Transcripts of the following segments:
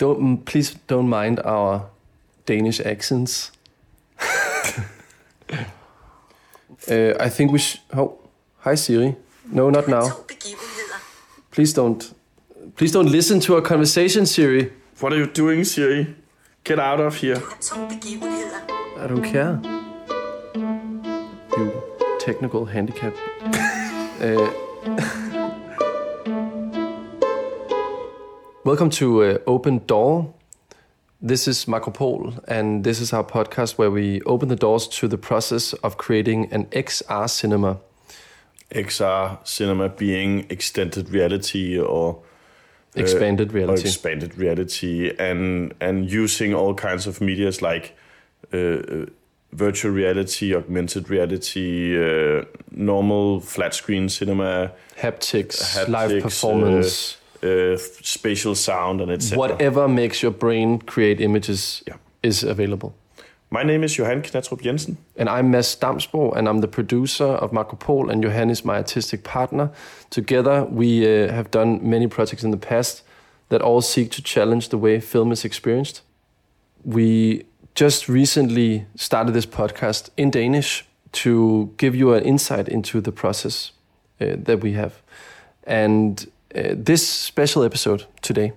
don't please don't mind our Danish accents. uh, I think we should. Oh, hi Siri. No, not now. Please don't. Please don't listen to our conversation, Siri. What are you doing, Siri? Get out of here. Du har to begivenheder. I don't care. You technical handicap. uh, welcome to uh, Open Door. This is Makropol, and this is our podcast where we open the doors to the process of creating an XR cinema. XR cinema being extended reality or Expanded or reality. expanded reality, and and using all kinds of medias like uh, uh, virtual reality, augmented reality, uh, normal flat screen cinema, Haptics, haptics, live performance, uh, spatial sound, and etc. whatever makes your brain create images Yeah. is available. My name is Johan Knattrup Jensen. And I'm Mads Damsbo, and I'm the producer of Makropol, and Johan is my artistic partner. Together, we uh, have done many projects in the past that all seek to challenge the way film is experienced. We just recently started this podcast in Danish to give you an insight into the process uh, that we have. And uh, this special episode today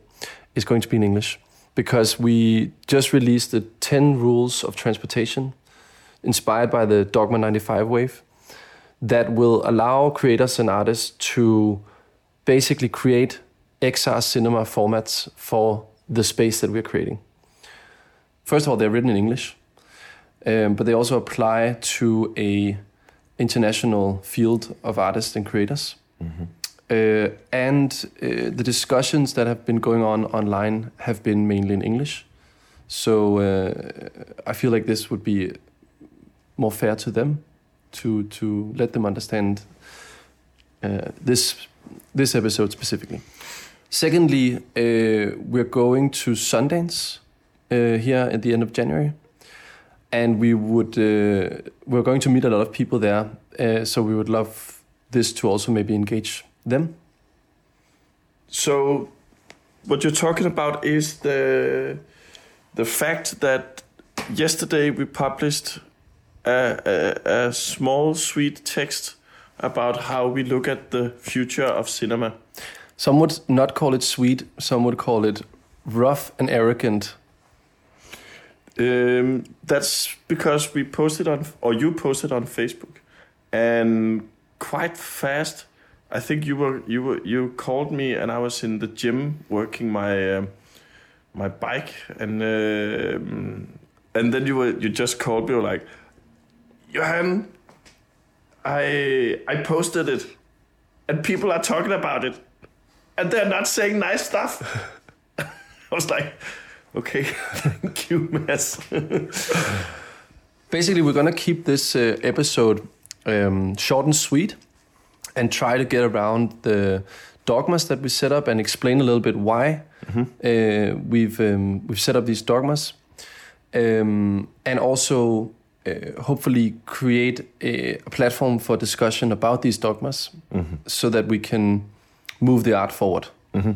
is going to be in English because we just released the 10 rules of transportation inspired by the Dogma 95 wave that will allow creators and artists to basically create XR cinema formats for the space that we're creating. First of all, they're written in English, um, but they also apply to a international field of artists and creators. Uh, and uh, the discussions that have been going on online have been mainly in English. So uh, I feel like this would be more fair to them to to let them understand uh, this this episode specifically. Secondly, uh, we're going to Sundance uh, here at the end of January, and we would we're going to meet a lot of people there. So we would love this to also maybe engage them. So, what you're talking about is the the fact that yesterday we published a, a, a small, sweet text about how we look at the future of cinema. Some would not call it sweet. Some would call it rough and arrogant. Um, that's because we posted on, or you posted on Facebook, and quite fast. I think you were you were you called me, and I was in the gym working my um, my bike, and um, and then you were you just called me like, Johan, I I posted it, and people are talking about it, and they're not saying nice stuff. I was like, okay, thank you, Mads. Basically, we're going to keep this uh, episode um, short and sweet and try to get around the dogmas that we set up and explain a little bit why uh, we've um, we've set up these dogmas, um, and also uh, hopefully create a, a platform for discussion about these dogmas, so that we can move the art forward.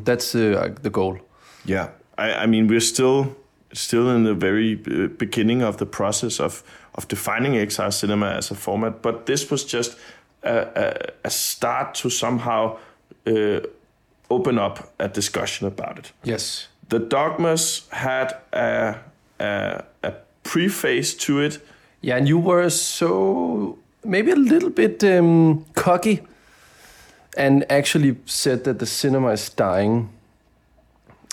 That's uh, the goal. Yeah, I, I mean we're still still in the very uh, beginning of the process of of defining XR cinema as a format, but this was just a, a, a start to somehow uh, open up a discussion about it. Yes. The dogmas had a a, a preface to it. Yeah, and you were so maybe a little bit um, cocky and actually said that the cinema is dying.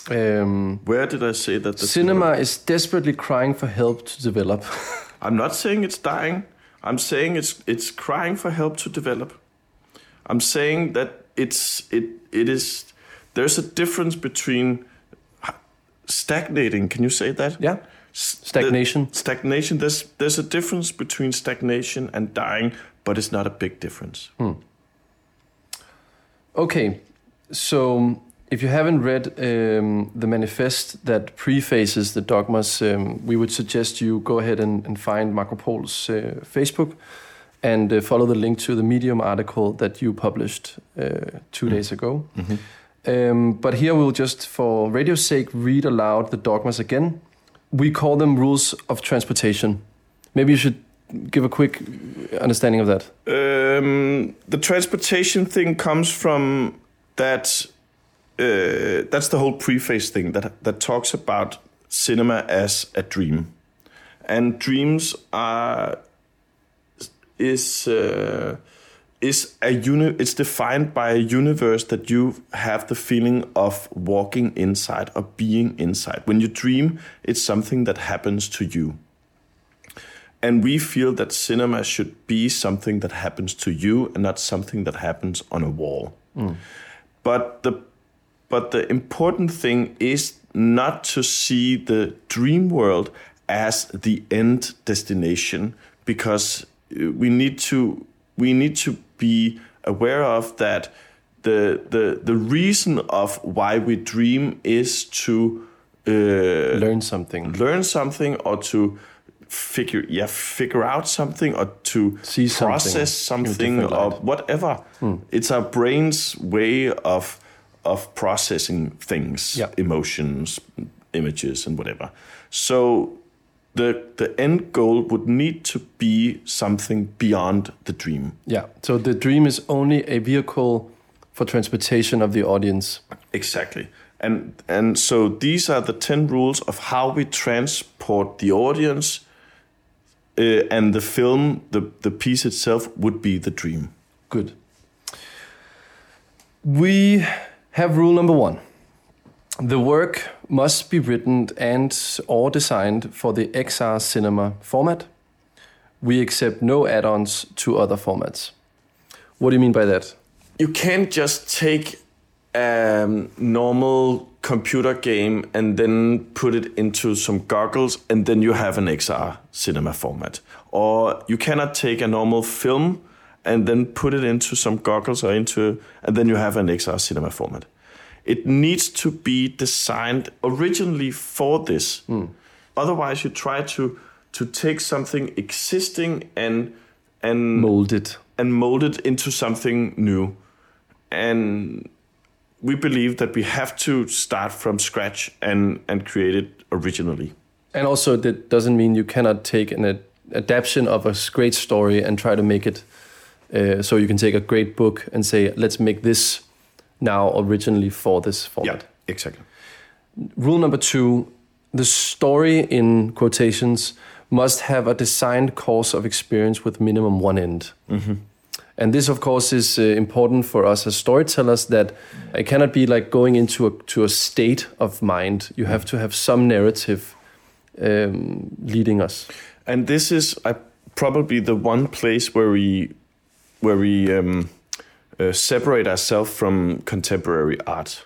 Um, Where did I say that the cinema is desperately crying for help to develop. I'm not saying it's dying. I'm saying it's it's crying for help to develop. I'm saying that it's it it is there's a difference between stagnating. Can you say that? yeah, S- the- stagnation. stagnation. There's there's a difference between stagnation and dying, but it's not a big difference. Hmm. Okay, so if you haven't read um, the manifest that prefaces the dogmas, um, we would suggest you go ahead and, and find Makropol's uh, Facebook and uh, follow the link to the Medium article that you published uh, two days ago. Um, but here we'll just, for radio's sake, read aloud the dogmas again. We call them rules of transportation. Maybe you should give a quick understanding of that. Um, the transportation thing comes from that. Uh, that's the whole preface thing that that talks about cinema as a dream, and dreams are is uh, is a uni- It's defined by a universe that you have the feeling of walking inside or being inside. When you dream, it's something that happens to you. And we feel that cinema should be something that happens to you and not something that happens on a wall. But the but the important thing is not to see the dream world as the end destination because uh, we need to we need to be aware of that the the the reason of why we dream is to uh, Learn something. learn something or to figure yeah figure out something or to See process in a something or whatever. It's our brain's way of of processing things Yeah. emotions images and whatever so the the end goal would need to be something beyond the dream Yeah. So the dream is only a vehicle for transportation of the audience. Exactly. And and so these are the 10 rules of how we transport the audience uh, and the film the the piece itself would be the dream. Good. We have rule number one. The work must be written and or designed for the XR cinema format. We accept no add-ons to other formats. What do you mean by that? You can't just take a normal computer game and then put it into some goggles and then you have an XR cinema format. Or you cannot take a normal film and then put it into some goggles or into and then you have an XR cinema format. It needs to be designed originally for this. Hmm. Otherwise you try to to take something existing and and Molded. and mold it into something new. And we believe that we have to start from scratch and, and create it originally. And also, that doesn't mean you cannot take an ad- adaptation of a great story and try to make it uh, so you can take a great book and say, let's make this now originally for this format. Yeah, exactly. Rule number two the story in quotations must have a designed course of experience with minimum one end. And this, of course, is uh, important for us as storytellers that it cannot be like going into a, to a state of mind. You have to have some narrative um, leading us. And this is probably the one place where we where we um, uh, separate ourselves from contemporary art.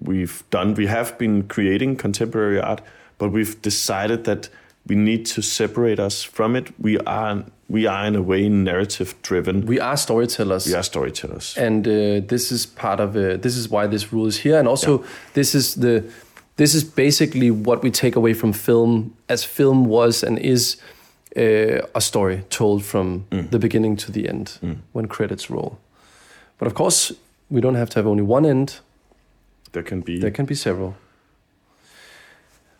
We've done we have been creating contemporary art, but we've decided that we need to separate us from it. We are we are in a way narrative driven. We are storytellers. We are storytellers. and uh, this is part of uh, this is why this rule is here and also this is the this is basically what we take away from film as film was and is uh, a story told from the beginning to the end when credits roll. But of course we don't have to have only one end. There can be there can be several.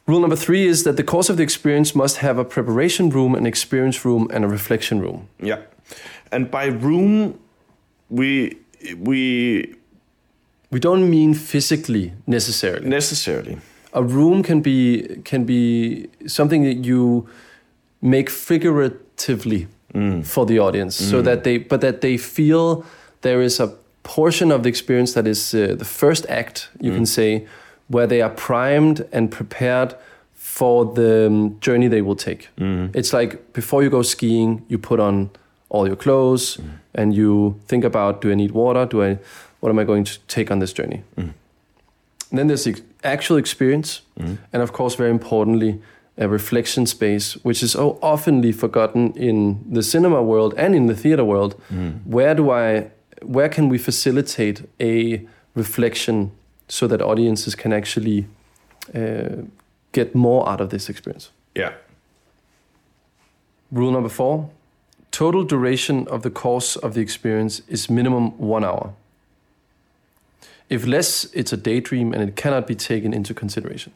Rule number three is that the course of the experience must have a preparation room an experience room and a reflection room. Yeah, and by room, we we we don't mean physically necessarily. Necessarily. A room can be can be something that you make figuratively mm. for the audience so mm. that they but that they feel there is a portion of the experience that is uh, the first act you can mm. say where they are primed and prepared for the um, journey they will take. It's like before you go skiing you put on all your clothes and you think about do i need water? Do i what am i going to take on this journey? And then there's the actual experience, and of course, very importantly, a reflection space, which is so oftenly forgotten in the cinema world and in the theater world. Where do I, where can we facilitate a reflection so that audiences can actually uh, get more out of this experience? yeah Rule number four: total duration of the course of the experience is minimum one hour. If less, it's a daydream and it cannot be taken into consideration.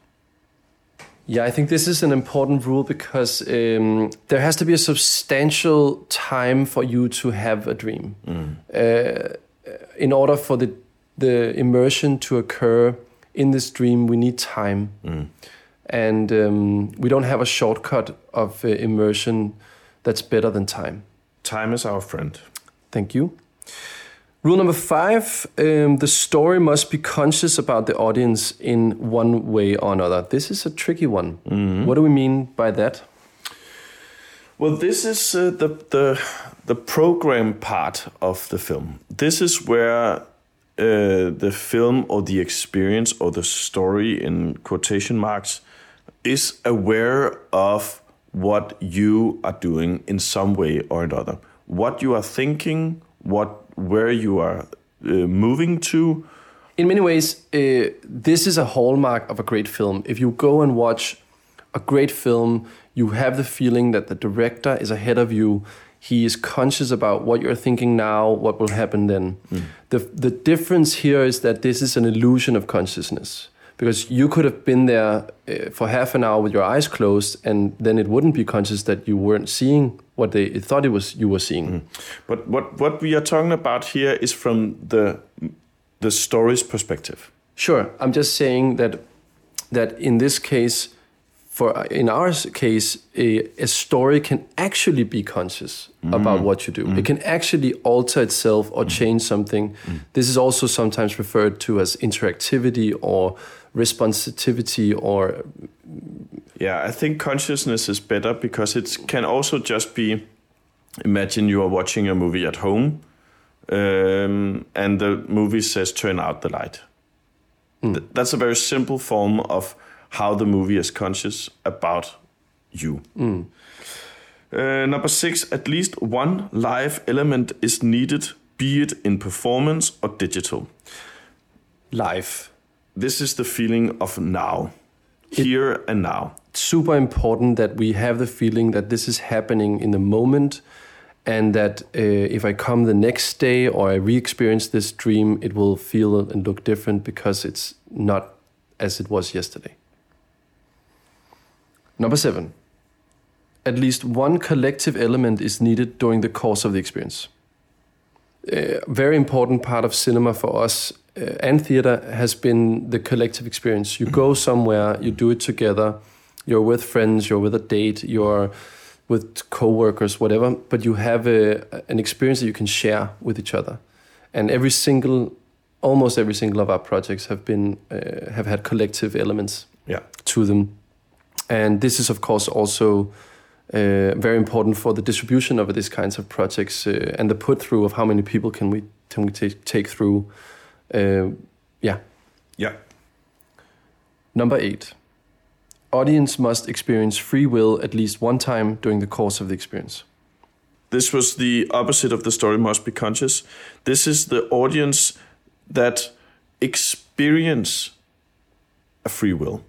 Yeah, I think this is an important rule because um, there has to be a substantial time for you to have a dream. Uh, in order for the, the immersion to occur in this dream, we need time. And um, we don't have a shortcut of uh, immersion that's better than time. Time is our friend. Thank you. Rule number five um, the story must be conscious about the audience in one way or another. This is a tricky one. What do we mean by that? Well, this is uh, the the the program part of the film. This is where uh, the film or the experience or the story in quotation marks is aware of what you are doing in some way or another. What you are thinking, what where you are uh, moving to. In many ways, uh, this is a hallmark of a great film. If you go and watch a great film, you have the feeling that the director is ahead of you. He is conscious about what you're thinking now, what will happen then. The, the difference here is that this is an illusion of consciousness. Because you could have been there uh, for half an hour with your eyes closed, and then it wouldn't be conscious that you weren't seeing what they thought it was you were seeing. Mm. But what what we are talking about here is from the the story's perspective. Sure, I'm just saying that that in this case, for in our case, a, a story can actually be conscious mm. about what you do. Mm. It can actually alter itself or change something. This is also sometimes referred to as interactivity or responsivity or Yeah, I think consciousness is better because it can also just be imagine you are watching a movie at home um, and the movie says turn out the light. Th- that's a very simple form of how the movie is conscious about you. Uh, number six, at least one live element is needed, be it in performance or digital. life. This is the feeling of now, here and now. super important that we have the feeling that this is happening in the moment and that uh, if I come the next day or I re experience this dream, it will feel and look different because it's not as it was yesterday. Number seven, at least one collective element is needed during the course of the experience. A very important part of cinema for us uh, and theater has been the collective experience. You go somewhere, you do it together, you're with friends, you're with a date, you're with coworkers, whatever, but you have a, an experience that you can share with each other. And every single, almost every single of our projects have been uh, have had collective elements Yeah. to them. And this is, of course, also uh, very important for the distribution of these kinds of projects uh, and the put through of how many people can we can we take, take through. Uh, yeah. Yeah. Number eight. Audience must experience free will at least one time during the course of the experience. This was the opposite of the story must be conscious. This is the audience that experience a free will.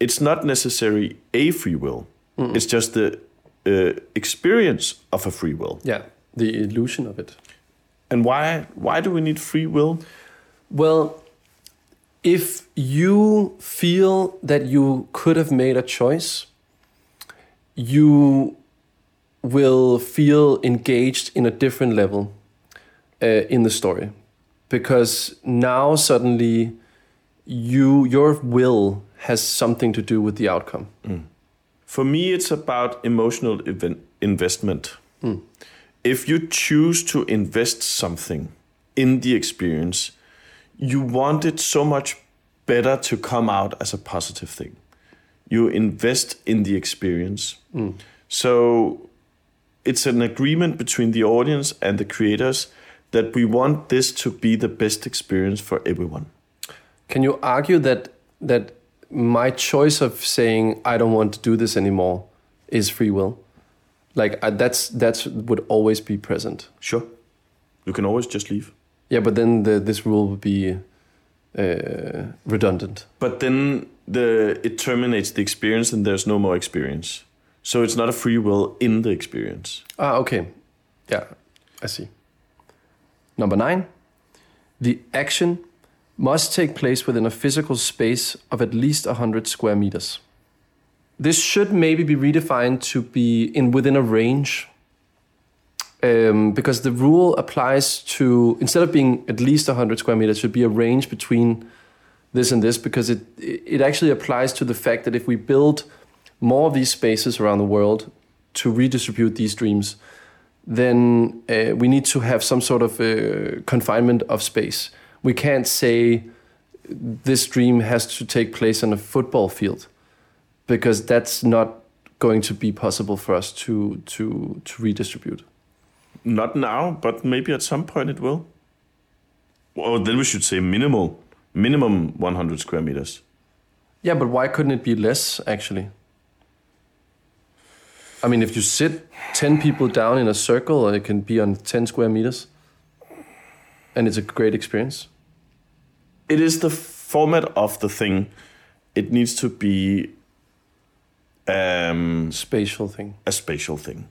It's not necessarily a free will. It's just the uh, experience of a free will. Yeah, the illusion of it. And why why do we need free will? Well, if you feel that you could have made a choice, you will feel engaged in a different level uh, in the story because now suddenly you your will has something to do with the outcome. For me, it's about emotional event, investment. If you choose to invest something in the experience, you want it so much better to come out as a positive thing. You invest in the experience. Mm. So it's an agreement between the audience and the creators that we want this to be the best experience for everyone. Can you argue that that my choice of saying I don't want to do this anymore is free will? Like I, that's that's would always be present. Sure. You can always just leave. Yeah, but then the, this rule would be uh, redundant. But then the it terminates the experience and there's no more experience. So it's not a free will in the experience. Ah, okay. Yeah, I see. Number nine, the action must take place within a physical space of at least 100 square meters. This should maybe be redefined to be in within a range um, because the rule applies to instead of being at least 100 square meters, should be a range between this and this because it it actually applies to the fact that if we build more of these spaces around the world to redistribute these dreams, then uh, we need to have some sort of uh, confinement of space. We can't say this dream has to take place on a football field because that's not going to be possible for us to to to redistribute. Not now, but maybe at some point it will. Well, then we should say minimal, minimum 100 square meters. Yeah, but why couldn't it be less actually? I mean, if you sit 10 people down in a circle, it can be on 10 square meters. And it's a great experience. It is the format of the thing. It needs to be um, Spatial thing. a spatial thing.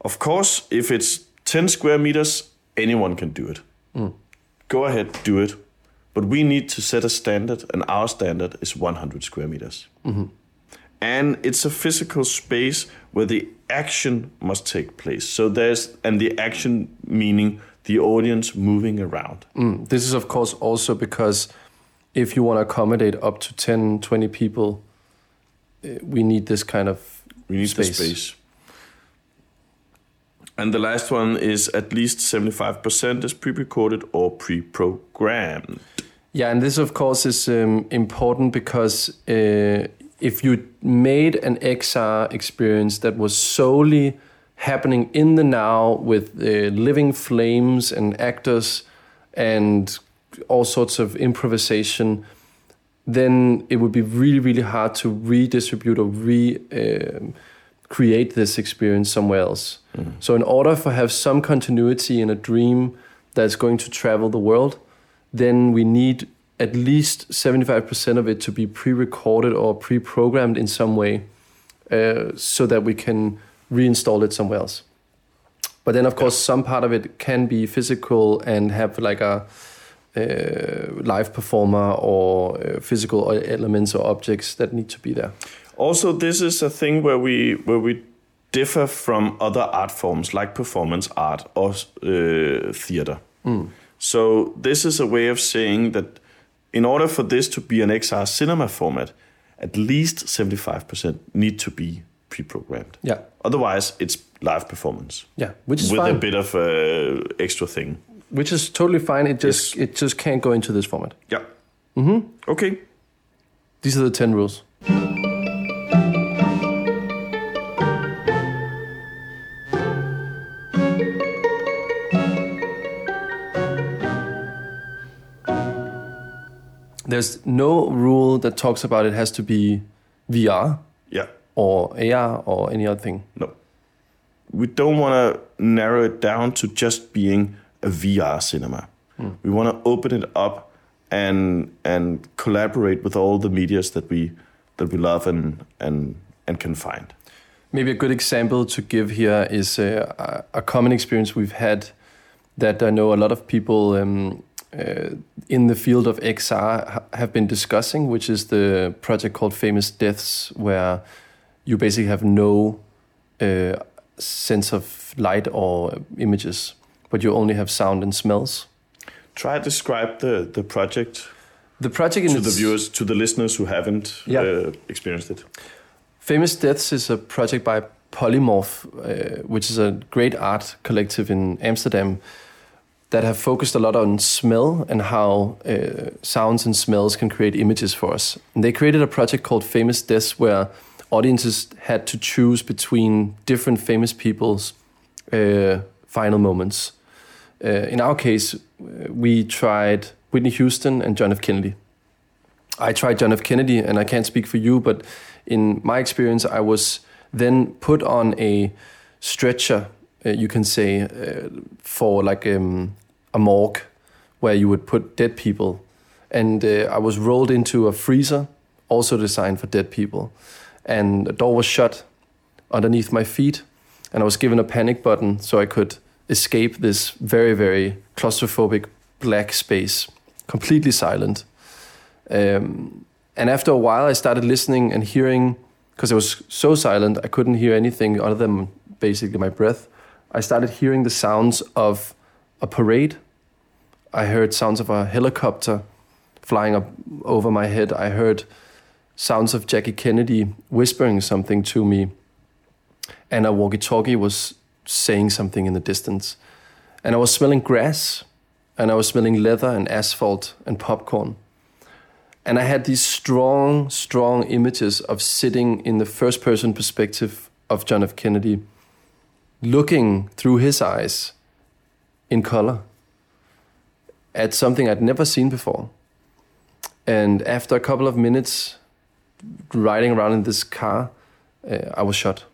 Of course, if it's 10 square meters, anyone can do it. Go ahead, do it. But we need to set a standard, and our standard is 100 square meters. And it's a physical space where the action must take place. So there's, and the action meaning the audience moving around. Mm. This is, of course, also because if you want to accommodate up to 10, 20 people, uh, we need this kind of We need space. the space. And the last one is at least 75% is pre recorded or pre programmed. Yeah, and this, of course, is um, important because uh, if you made an XR experience that was solely happening in the now with uh, living flames and actors and all sorts of improvisation, then it would be really, really hard to redistribute or re um create this experience somewhere else. So, in order for have some continuity in a dream that's going to travel the world, then we need at least 75% of it to be pre-recorded or pre-programmed in some way uh, so that we can reinstall it somewhere else. But then of course some part of it can be physical and have like a uh, live performer or uh, physical elements or objects that need to be there Also, this is a thing where we where we differ from other art forms like performance art or uh, theater. So this is a way of saying that in order for this to be an XR cinema format, at least 75% need to be pre-programmed. yeah Otherwise, it's live performance yeah which is with fine a bit of uh, extra thing. which is totally fine it just Yes. it just can't go into this format Yeah. Mm-hmm. Okay. these are the 10 rules There's no rule that talks about it has to be VR Yeah. or AR or any other thing. No. We don't want to narrow it down to just being a VR cinema. We want to open it up and and collaborate with all the medias that we that we love and and and can find. Maybe a good example to give here is uh, a- a common experience we've had that I know a lot of people um, uh, in the field of XR have been discussing, which is the project called Famous Deaths, where you basically have no uh, sense of light or images, but you only have sound and smells. Try to describe the the project The project in to the viewers, to the listeners who haven't Yeah. uh, experienced it. Famous Deaths is a project by Polymorph, uh, which is a great art collective in Amsterdam that have focused a lot on smell and how uh, sounds and smells can create images for us. And they created a project called Famous Deaths where audiences had to choose between different famous people's uh, final moments. Uh, in our case, uh, we tried Whitney Houston and John F. Kennedy. I tried John F. Kennedy, and I can't speak for you, but in my experience, I was then put on a stretcher, uh, you can say, uh, for like um, a morgue where you would put dead people. And uh, I was rolled into a freezer, also designed for dead people. And the door was shut underneath my feet, and I was given a panic button so I could escape this very, very claustrophobic black space completely silent. Um, and after a while, I started listening and hearing, because it was so silent, I couldn't hear anything other than basically my breath. I started hearing the sounds of a parade. I heard sounds of a helicopter flying up over my head. I heard sounds of Jackie Kennedy whispering something to me, and a walkie talkie was saying something in the distance. And I was smelling grass, and I was smelling leather and asphalt and popcorn. And I had these strong, strong images of sitting in the first person perspective of John F. Kennedy, looking through his eyes in color at something I'd never seen before. And after a couple of minutes riding around in this car, uh, I was shot.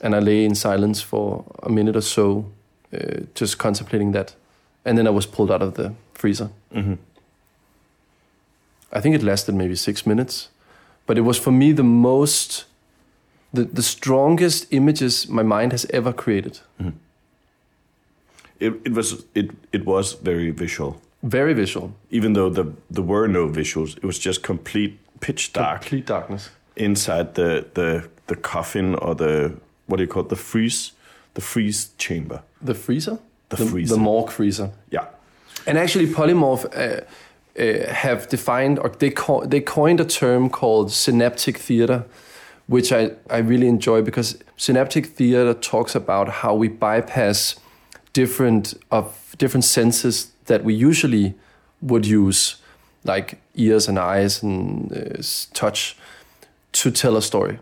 And I lay in silence for a minute or so, uh, just contemplating that. And then I was pulled out of the freezer. hmm I think it lasted maybe six minutes, but it was for me the most, the, the strongest images my mind has ever created. It, it was it it was very visual. Very visual, Even though the there were no visuals, it was just complete pitch dark complete darkness. inside the the the coffin or the what do you call it the freeze the freeze chamber. The freezer? The freezer. The morgue freezer. Yeah. And actually, Polymorph uh, uh, have defined, or they, co- they coined a term called synaptic theater, which I, I really enjoy because synaptic theater talks about how we bypass different of different senses that we usually would use, like ears and eyes and uh, touch, to tell a story.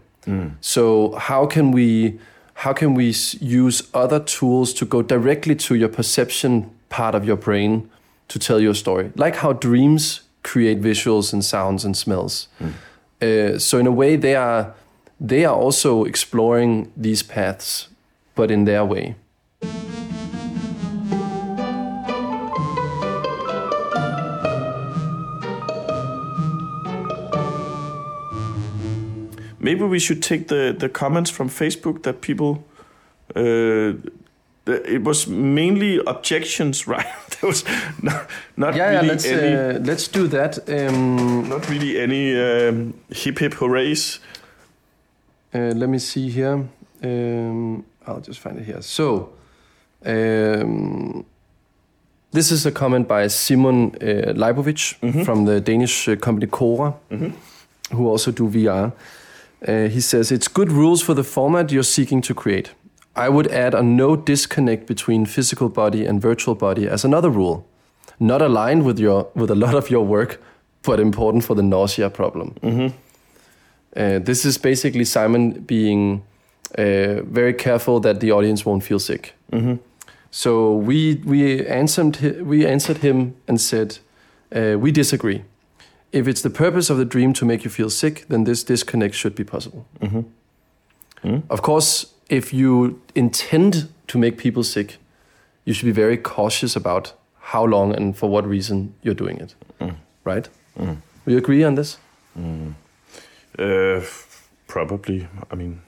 So how can we how can we use other tools to go directly to your perception part of your brain to tell your story? Like how dreams create visuals and sounds and smells. Uh, so in a way, they are they are also exploring these paths, but in their way. Maybe we should take the the comments from Facebook that people. Uh, it was mainly objections, right? there was not, not Yeah, yeah. really Let's any, uh, let's do that. Um, not really any um, hip hip hoorays. Uh, let me see here. Um, I'll just find it here. So, um, this is a comment by Simon uh, Lajboschitz from the Danish uh, company Khora, who also do VR. Uh, he says it's good rules for the format you're seeking to create. I would add a no disconnect between physical body and virtual body as another rule, not aligned with your with a lot of your work, but important for the nausea problem. Uh, this is basically Simon being uh, very careful that the audience won't feel sick. Mm-hmm. So we we answered we answered him and said uh, we disagree. If it's the purpose of the dream to make you feel sick, then this disconnect should be possible. Mm-hmm. Mm-hmm. Of course, if you intend to make people sick, you should be very cautious about how long and for what reason you're doing it. Mm. Right? Mm. Will you agree on this? Mm. Uh, probably. I mean,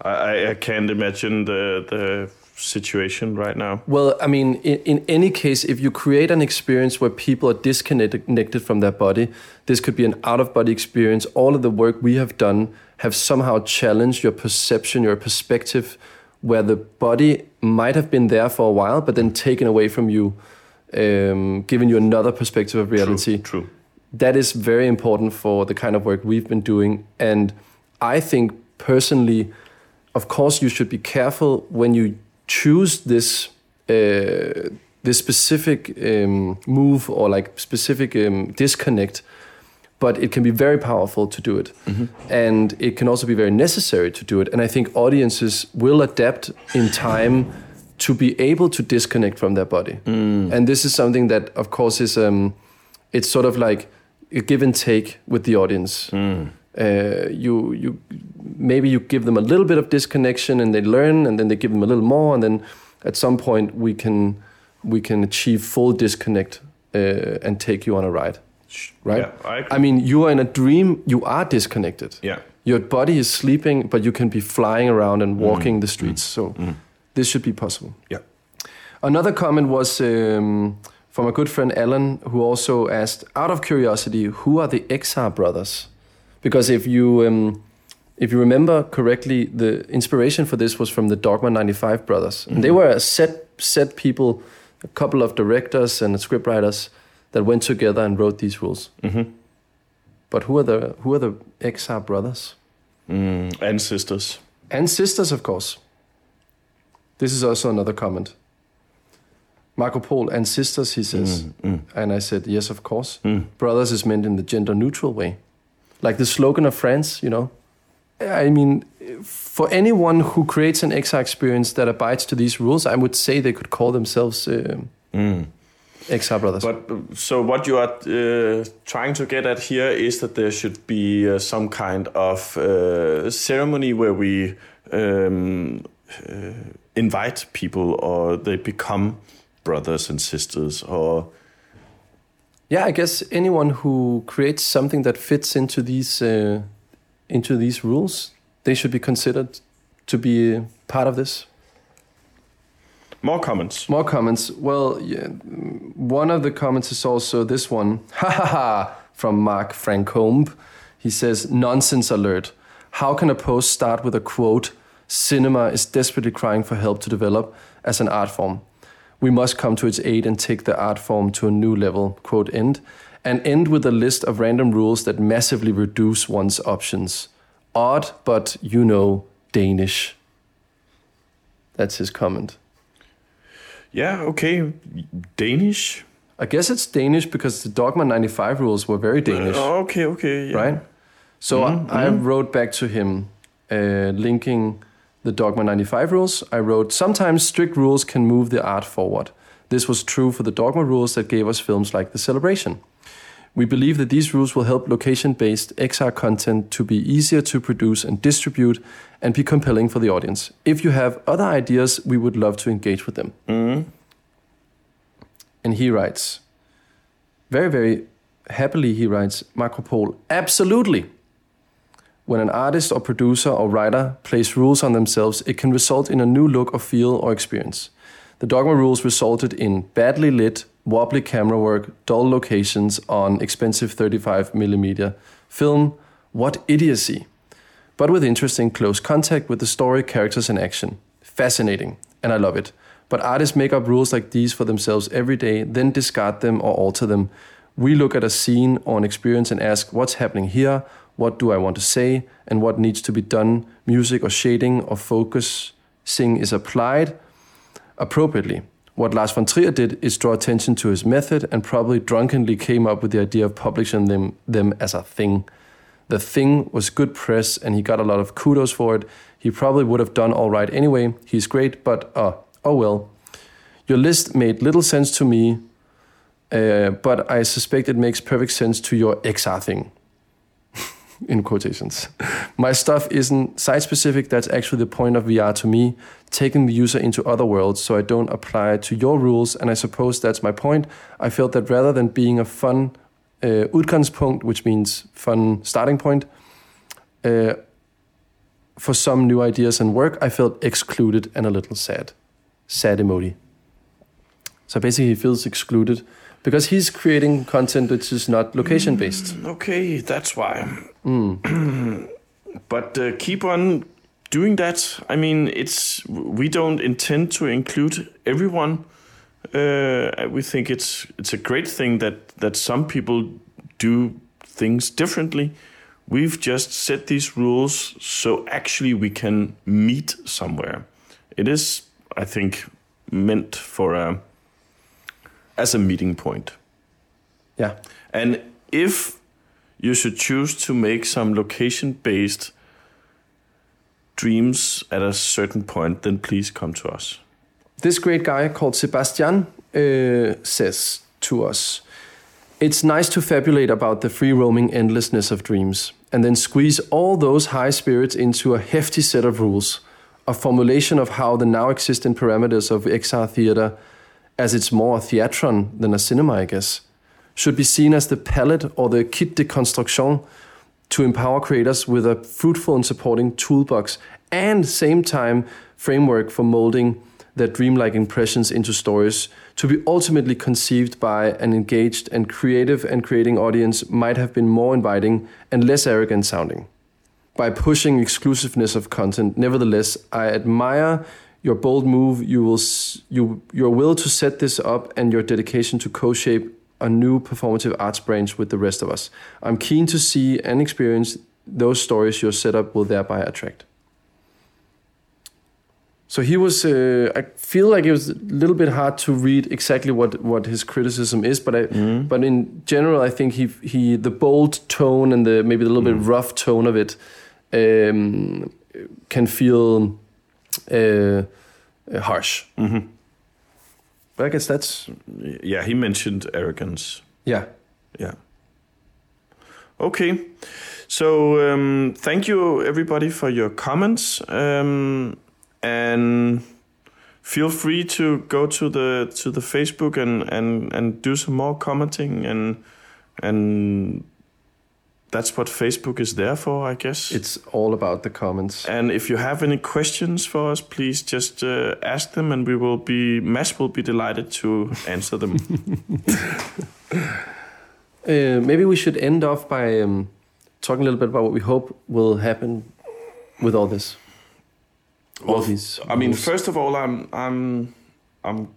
I, I, can't imagine the the situation right now. Well, I mean, in, in any case, if you create an experience where people are disconnected from their body, this could be an out of body experience. All of the work we have done have somehow challenged your perception, your perspective, where the body might have been there for a while, but then taken away from you, um, giving you another perspective of reality True. True. That is very important for the kind of work we've been doing. And I think personally, of course, you should be careful when you choose this uh, this specific um, move or like specific um, disconnect. But it can be very powerful to do it, and it can also be very necessary to do it. And I think audiences will adapt in time to be able to disconnect from their body. And this is something that, of course, is um, it's sort of like give and take with the audience. Uh, you you maybe you give them a little bit of disconnection and they learn, and then they give them a little more, and then at some point we can we can achieve full disconnect uh, and take you on a ride. Right? Yeah, I. I mean, you are in a dream. You are disconnected. Yeah. Your body is sleeping, but you can be flying around and walking the streets. So this should be possible. Yeah. Another comment was um, from a good friend Alan, who also asked, out of curiosity, who are the XR brothers? Because if you um, if you remember correctly, the inspiration for this was from the Dogma 95 brothers, and they were a set set people, a couple of directors and scriptwriters that went together and wrote these rules. Mhm. But who are the who are the XR brothers Mm, and sisters. and sisters, of course? This is also another comment. Makropol and sisters, he says. Mm, mm, And I said, yes, of course. mm. Brothers is meant in the gender neutral way. Like the slogan of France, you know. I mean, for anyone who creates an XR experience that abides to these rules, I would say they could call themselves uh, Mm. XR brothers. But so what you are uh, trying to get at here is that there should be uh, some kind of uh, ceremony where we um, uh, invite people, or they become brothers and sisters, or yeah, I guess anyone who creates something that fits into these uh, into these rules, they should be considered to be part of this. more comments. More comments. Well, yeah, one of the comments is also this one. Ha ha ha! From Mark Francombe. He says, Nonsense alert. How can a post start with a quote, Cinema is desperately crying for help to develop as an art form? We must come to its aid and take the art form to a new level, quote end, and end with a list of random rules that massively reduce one's options. Odd, but you know, Danish. That's his comment. Yeah, okay. Danish. I guess it's Danish because the Dogma 95 rules were very Danish, Uh, okay, okay. Yeah. right? So Mhm, I, I mhm. wrote back to him uh, linking the Dogma 95 rules. I wrote, Sometimes strict rules can move the art forward. This was true for the Dogma rules that gave us films like The Celebration. We believe that these rules will help location based XR content to be easier to produce and distribute and be compelling for the audience. If you have other ideas, we would love to engage with them. Mm. And he writes, very, very happily, he writes, Marco absolutely. When an artist or producer or writer plays rules on themselves, it can result in a new look or feel or experience. The Dogma rules resulted in badly lit, wobbly camera work, dull locations on expensive 35mm film. What idiocy! But with interesting close contact with the story, characters, and action. Fascinating, and I love it. But artists make up rules like these for themselves every day, then discard them or alter them. We look at a scene or an experience and ask, what's happening here? What do I want to say? And what needs to be done? Music or shading or focusing is applied appropriately. What Lars von Trier did is draw attention to his method and probably drunkenly came up with the idea of publishing them, them as a thing. The thing was good press and he got a lot of kudos for it. He probably would have done all right anyway. He's great, but uh, oh well. Your list made little sense to me, uh, but I suspect it makes perfect sense to your XR thing. In quotations. My stuff isn't site specific, that's actually the point of VR to me, taking the user into other worlds so I don't apply to your rules, and I suppose that's my point. I felt that rather than being a fun uh, which means fun starting point, uh, for some new ideas and work, I felt excluded and a little sad. Sad emoji. So basically, he feels excluded because he's creating content which is not location based. Okay, that's why. Mm. But uh, keep on doing that. I mean, it's we don't intend to include everyone. Uh, we think it's it's a great thing that that some people do things differently. We've just set these rules so actually we can meet somewhere. It is, I think, meant for a as a meeting point. Yeah. And if you should choose to make some location based dreams at a certain point, then please come to us. This great guy called Sebastian uh, says to us It's nice to fabulate about the free roaming endlessness of dreams and then squeeze all those high spirits into a hefty set of rules, a formulation of how the now existing parameters of XR theater, as it's more a theatron than a cinema, I guess, should be seen as the palette or the kit de construction to empower creators with a fruitful and supporting toolbox and same time framework for molding their dreamlike impressions into stories to be ultimately conceived by an engaged and creative and creating audience might have been more inviting and less arrogant sounding. By pushing exclusiveness of content, nevertheless, I admire your bold move, you will, you, your will to set this up, and your dedication to co-shape a new performative arts branch with the rest of us. I'm keen to see and experience those stories your setup will thereby attract. So he was. Uh, I feel like it was a little bit hard to read exactly what, what his criticism is, but I, but in general, I think he he the bold tone and the maybe the little bit rough tone of it um, can feel uh, harsh. Mhm. But I guess that's Yeah, he mentioned arrogance. yeah. Yeah. Okay. So um, thank you everybody for your comments, um, and feel free to go to the to the Facebook and and and do some more commenting and and that's what Facebook is there for, I guess. It's all about the comments. and if you have any questions for us, please just uh, ask them, and we will be Mads will be delighted to answer them. Uh, maybe we should end off by um, talking a little bit about what we hope will happen with all this. All Well, these. I mean, first of all, I'm I'm I'm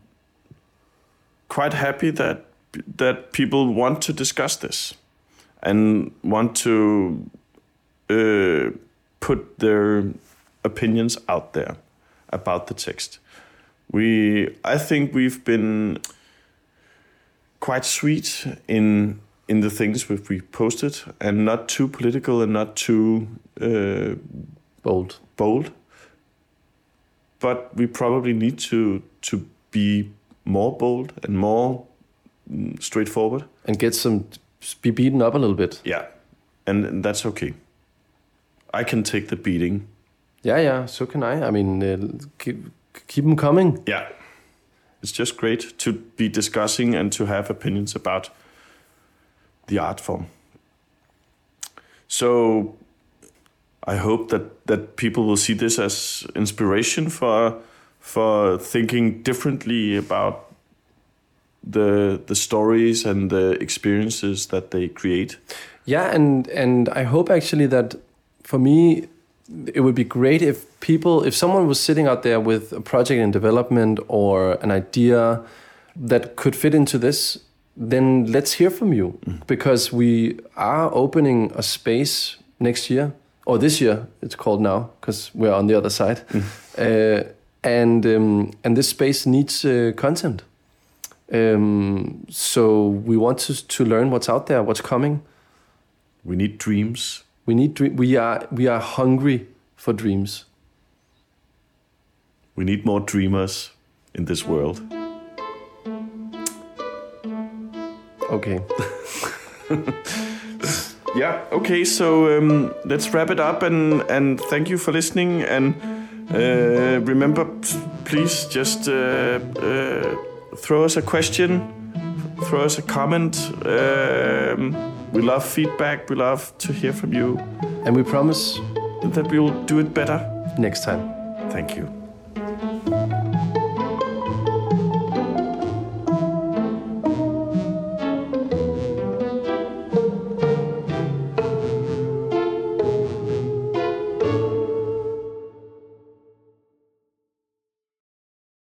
quite happy that that people want to discuss this and want to uh, put their opinions out there about the text. We, I think, we've been quite sweet in in the things we've we posted, and not too political and not too uh, bold. bold, but we probably need to to be more bold and more mm, straightforward. and get some be beaten up a little bit. Yeah, and, and that's okay. I can take the beating. Yeah, yeah. So can I. I mean, uh, keep keep them coming. Yeah, it's just great to be discussing and to have opinions about the art form. So I hope that that people will see this as inspiration for for thinking differently about the the stories and the experiences that they create. Yeah, and and I hope actually that for me it would be great if people if someone was sitting out there with a project in development or an idea that could fit into this then let's hear from you. Because we are opening a space next year or this year it's called now because we're on the other side. Uh, and um, and this space needs uh, content um, so we want to to learn what's out there what's coming We need dreams. we need dream. We are we are hungry for dreams. We need more dreamers in this world. Okay. Yeah. Okay. So um, let's wrap it up and and thank you for listening. And uh, remember, please just uh, uh, throw us a question, throw us a comment. Um, we love feedback. We love to hear from you. And we promise That we will do it better. next time. Thank you.